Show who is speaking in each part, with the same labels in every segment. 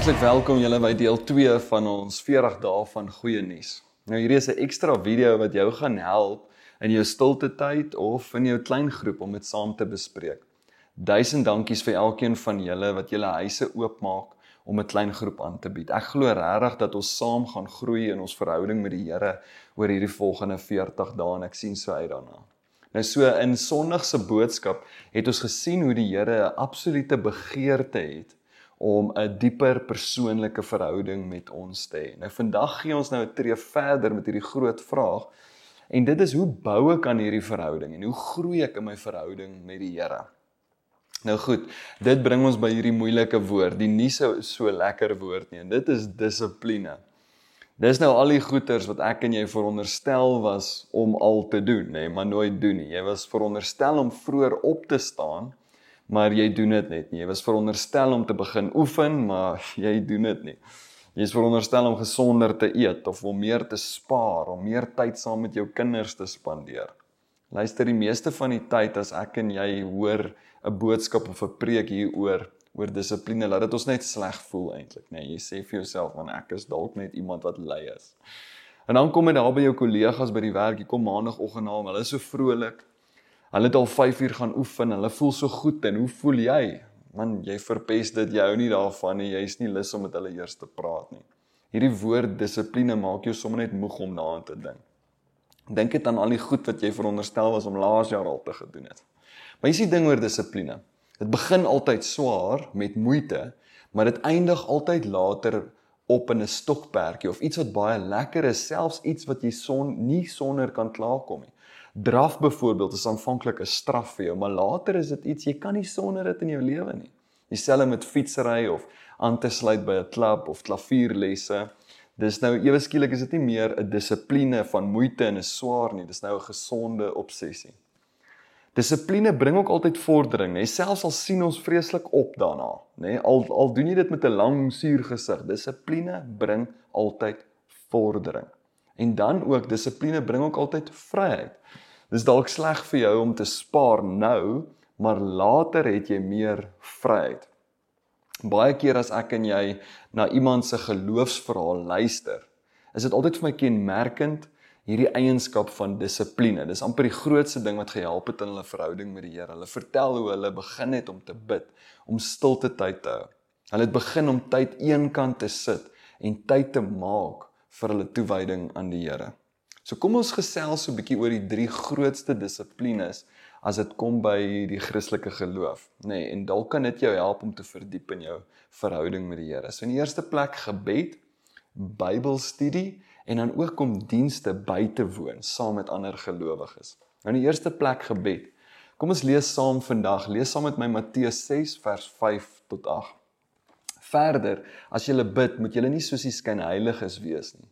Speaker 1: Hartlik welkom julle by deel 2 van ons 40 dae van goeie nuus. Nou hierdie is 'n ekstra video wat jou gaan help in jou stilte tyd of in jou klein groep om dit saam te bespreek. Duisend dankies vir elkeen van julle wat julle huise oopmaak om 'n klein groep aan te bied. Ek glo regtig dat ons saam gaan groei in ons verhouding met die Here oor hierdie volgende 40 dae en ek sien so uit daarna. Nou so in Sondag se boodskap het ons gesien hoe die Here 'n absolute begeerte het om 'n dieper persoonlike verhouding met ons te hê. Nou vandag gee ons nou 'n tree verder met hierdie groot vraag en dit is hoe bou ek aan hierdie verhouding en hoe groei ek in my verhouding met die Here? Nou goed, dit bring ons by hierdie moeilike woord, die nie so so lekker woord nie en dit is dissipline. Dis nou al die goeters wat ek en jy veronderstel was om al te doen, nê, maar nooit doen nie. Jy was veronderstel om vroeër op te staan maar jy doen dit net nie. Jy was veronderstel om te begin oefen, maar jy doen dit nie. Jy is veronderstel om gesonder te eet of om meer te spaar, om meer tyd saam met jou kinders te spandeer. Luister, die meeste van die tyd as ek en jy hoor 'n boodskap of 'n preek hieroor oor dissipline, laat dit ons net sleg voel eintlik, nê. Nee, jy sê vir jouself, "Man, ek is dalk net iemand wat lui is." En dan kom jy daar by jou kollegas by die werk, jy kom maandagooggend na, hulle is so vrolik. Hulle het al 5 uur gaan oefen. Hulle voel so goed en hoe voel jy? Man, jy verpes dit. Jy hou nie daarvan nie. Jy's nie lus om met hulle eers te praat nie. Hierdie woord dissipline maak jou sommer net moeg om daaraan te dink. Dink dit aan al die goed wat jy veronderstel was om laas jaar al te gedoen het. Maar hier's die ding oor dissipline. Dit begin altyd swaar met moeite, maar dit eindig altyd later op in 'n stokperdjie of iets wat baie lekker is, selfs iets wat jy son nie sonder kan klaarkom nie. Draf byvoorbeeld is aanvanklik 'n straf vir jou, maar later is dit iets jy kan nie sonder dit in jou lewe nie. Dieselfde met fietsry of aan te sluit by 'n klub of klavierlesse. Dis nou ewe skielik is dit nie meer 'n dissipline van moeite en 'n swaar nie, dis nou 'n gesonde obsessie. Dissipline bring ook altyd vordering, hè, selfs al sien ons vreeslik op daarna, nê? Al al doen jy dit met 'n lang suur gesig, dissipline bring altyd vordering. En dan ook dissipline bring ook altyd vryheid. Dis dalk sleg vir jou om te spaar nou, maar later het jy meer vryheid. Baie keer as ek en jy na iemand se geloofsverhaal luister, is dit altyd vir my kenmerkend hierdie eienskap van dissipline. Dis amper die grootste ding wat gehelp het in hulle verhouding met die Here. Hulle vertel hoe hulle begin het om te bid, om stilte tyd te hou. Hulle het begin om tyd eenkant te sit en tyd te maak vir hulle toewyding aan die Here. So kom ons gesels so 'n bietjie oor die drie grootste dissiplines as dit kom by die Christelike geloof, nê, nee, en dalk kan dit jou help om te verdiep in jou verhouding met die Here. So in die eerste plek gebed, Bybelstudie en dan ook om dienste by te woon saam met ander gelowiges. Nou in die eerste plek gebed. Kom ons lees saam vandag. Lees saam met my Matteus 6 vers 5 tot 8. Verder, as jy bid, moet jy nie soos die skynheiliges wees nie.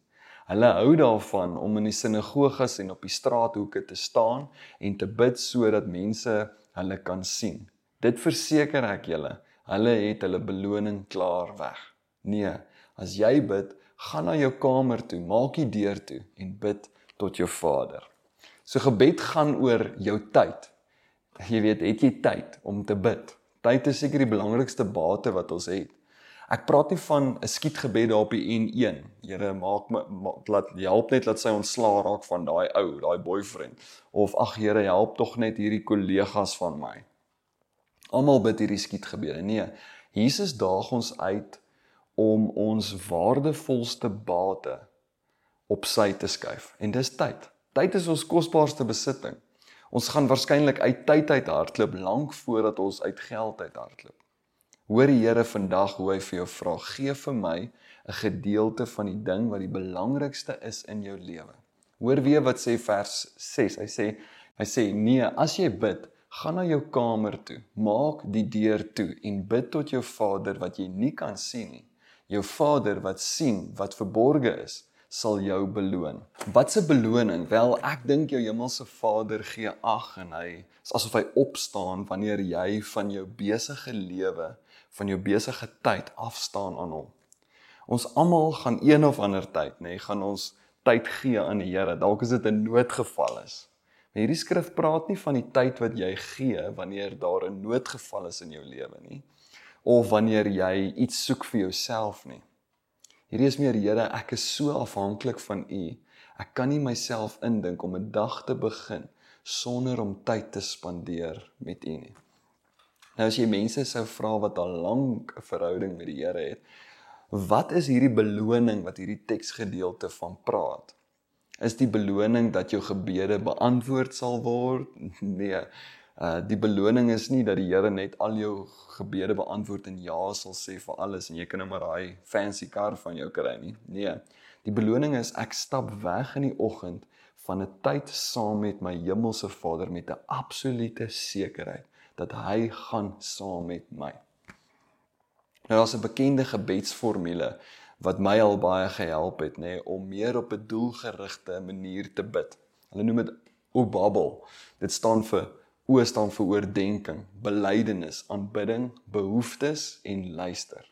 Speaker 1: Hulle hou daarvan om in die sinagoges en op die straathoeke te staan en te bid sodat mense hulle kan sien. Dit verseker ek julle, hulle het hulle beloning klaar weg. Nee, as jy bid, gaan na jou kamer toe, maak die deur toe en bid tot jou Vader. So gebed gaan oor jou tyd. Jy weet, het jy tyd om te bid? Tyd is seker die belangrikste bate wat ons het. Ek praat nie van 'n skietgebed daar op die N1. Here maak my laat help net dat sy ontslaa raak van daai ou, daai boyfriend of ag Here help tog net hierdie kollegas van my. Almal bid hierdie skietgebede. Nee, Jesus daag ons uit om ons waardevolste bate op sy te skuif en dis tyd. Tyd is ons kosbaarste besitting. Ons gaan waarskynlik uit tyd uit hardloop lank voordat ons uit geld uit hardloop. Hoor die Here vandag hoe hy vir jou vra: "Gee vir my 'n gedeelte van die ding wat die belangrikste is in jou lewe." Hoor weer wat sê vers 6. Hy sê hy sê: "Nee, as jy bid, gaan na jou kamer toe, maak die deur toe en bid tot jou Vader wat jy nie kan sien nie. Jou Vader wat sien wat verborge is, sal jou beloon. Wat 'n beloning? Wel, ek dink jou hemelse Vader gee ag en hy is asof hy opstaan wanneer jy van jou besige lewe, van jou besige tyd afstaan aan hom. Ons almal gaan een of ander tyd, nê, nee, gaan ons tyd gee aan die Here. Dalk is dit 'n noodgeval is. Maar hierdie skrif praat nie van die tyd wat jy gee wanneer daar 'n noodgeval is in jou lewe nie of wanneer jy iets soek vir jouself nie. Hierdie is meer Here, ek is so afhanklik van U. Ek kan nie myself indink om 'n dag te begin sonder om tyd te spandeer met U nie. Nou as jy mense sou vra wat al lank 'n verhouding met die Here het, wat is hierdie beloning wat hierdie teksgedeelte van praat? Is die beloning dat jou gebede beantwoord sal word? Nee, Uh die beloning is nie dat die Here net al jou gebede beantwoord en ja sal sê vir alles en jy kan net maar daai fancy kar van jou kry nie. Nee. Die beloning is ek stap weg in die oggend van 'n tyd saam met my hemelse Vader met 'n absolute sekerheid dat hy gaan saam met my. Nou daar's 'n bekende gebedsformule wat my al baie gehelp het nê nee, om meer op 'n doelgerigte manier te bid. Hulle noem dit Obabel. Dit staan vir O staan vir oordenking, belydenis, aanbidding, behoeftes en luister.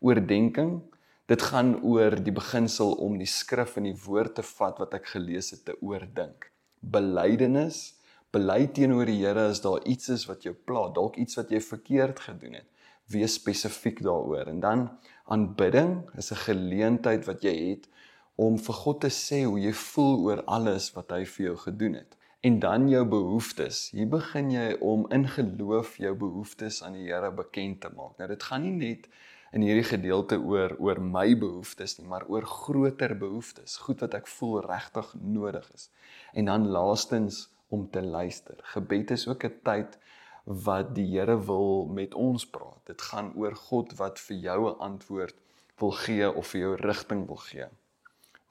Speaker 1: Oordenking, dit gaan oor die beginsel om die skrif en die woord te vat wat ek gelees het te oordink. Belydenis, bely teenoor die Here as daar iets is wat jou pla, dalk iets wat jy verkeerd gedoen het. Wees spesifiek daaroor. En dan aanbidding is 'n geleentheid wat jy het om vir God te sê hoe jy voel oor alles wat hy vir jou gedoen het en dan jou behoeftes. Hier begin jy om in geloof jou behoeftes aan die Here bekend te maak. Nou dit gaan nie net in hierdie gedeelte oor oor my behoeftes nie, maar oor groter behoeftes, goed wat ek voel regtig nodig is. En dan laastens om te luister. Gebed is ook 'n tyd wat die Here wil met ons praat. Dit gaan oor God wat vir jou 'n antwoord wil gee of vir jou rigting wil gee.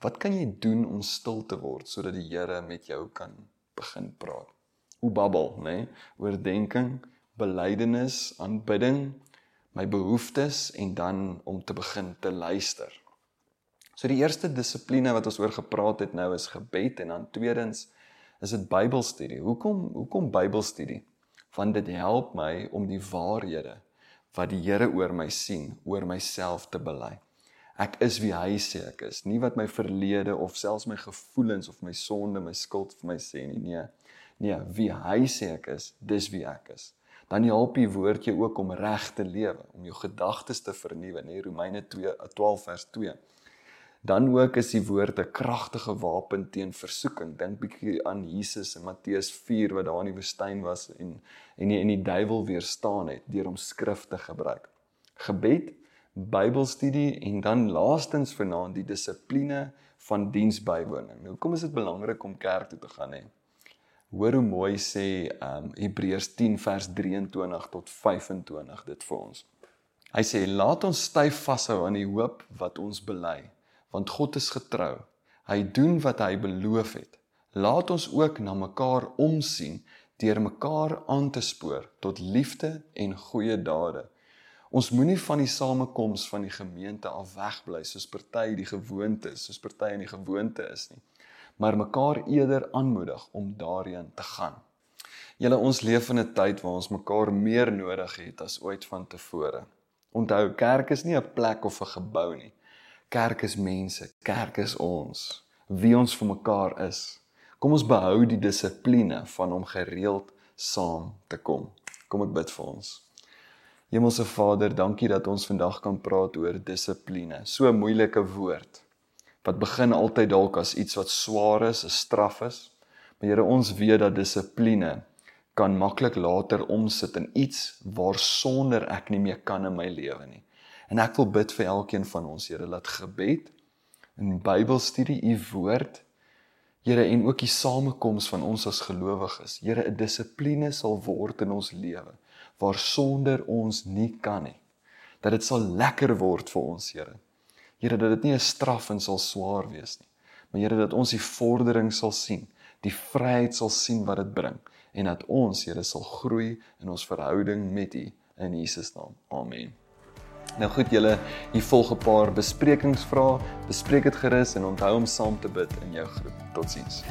Speaker 1: Wat kan jy doen om stil te word sodat die Here met jou kan begin praat. Hoe babbel, nê? Nee? Oordenking, belydenis, aanbidding, my behoeftes en dan om te begin te luister. So die eerste dissipline wat ons oor gepraat het nou is gebed en dan tweedens is dit Bybelstudie. Hoekom hoekom Bybelstudie? Want dit help my om die waarhede wat die Here oor my sien, oor myself te bely. Ek is wie hy sê ek is, nie wat my verlede of selfs my gevoelens of my sonde, my skuld vir my sê nie. Nee. Nee, wie hy sê ek is, dis wie ek is. Dan help die woord jou ook om reg te lewe, om jou gedagtes te vernuwe, nê Romeine 2 12 vers 2. Dan ook is die woord 'n kragtige wapen teen versoeking. Dink bietjie aan Jesus in Matteus 4 wat daar in die woestyn was en en die, en die duiwel weerstaan het deur om skrif te gebruik. Gebed Bybelstudie en dan laastens vanaand die dissipline van diensbywoning. Nou kom is dit belangrik om kerk toe te gaan hè. Hoor hoe mooi sê ehm um, Hebreërs 10 vers 23 tot 25 dit vir ons. Hy sê laat ons styf vashou aan die hoop wat ons bely, want God is getrou. Hy doen wat hy beloof het. Laat ons ook na mekaar omsien deur mekaar aan te spoor tot liefde en goeie dade Ons moenie van die samekoms van die gemeente af wegbly soos party die gewoonte is, soos party in die gewoonte is nie, maar mekaar eerder aanmoedig om daarheen te gaan. Julle ons leef in 'n tyd waar ons mekaar meer nodig het as ooit vantevore. Onthou, kerk is nie 'n plek of 'n gebou nie. Kerk is mense, kerk is ons, wie ons vir mekaar is. Kom ons behou die dissipline van om gereeld saam te kom. Kom ek bid vir ons. Hemelse Vader, dankie dat ons vandag kan praat oor dissipline. So 'n moeilike woord wat begin altyd dalk as iets wat swaar is, 'n straf is. Maar Here, ons weet dat dissipline kan maklik later omsit in iets waarsonder ek nie meer kan in my lewe nie. En ek wil bid vir elkeen van ons, Here, laat gebed en Bybelstudie, u woord Here en ook die samekoms van ons as gelowiges. Here 'n dissipline sal word in ons lewe waar sonder ons nie kan nie. Dat dit sal lekker word vir ons, Here. Here dat dit nie 'n straf en sal swaar wees nie. Maar Here dat ons die vordering sal sien, die vryheid sal sien wat dit bring en dat ons Here sal groei in ons verhouding met U in Jesus naam. Amen. Nou goed julle, hier volg 'n paar besprekingsvrae. Bespreek dit gerus en onthou om saam te bid in jou groep. Totsiens.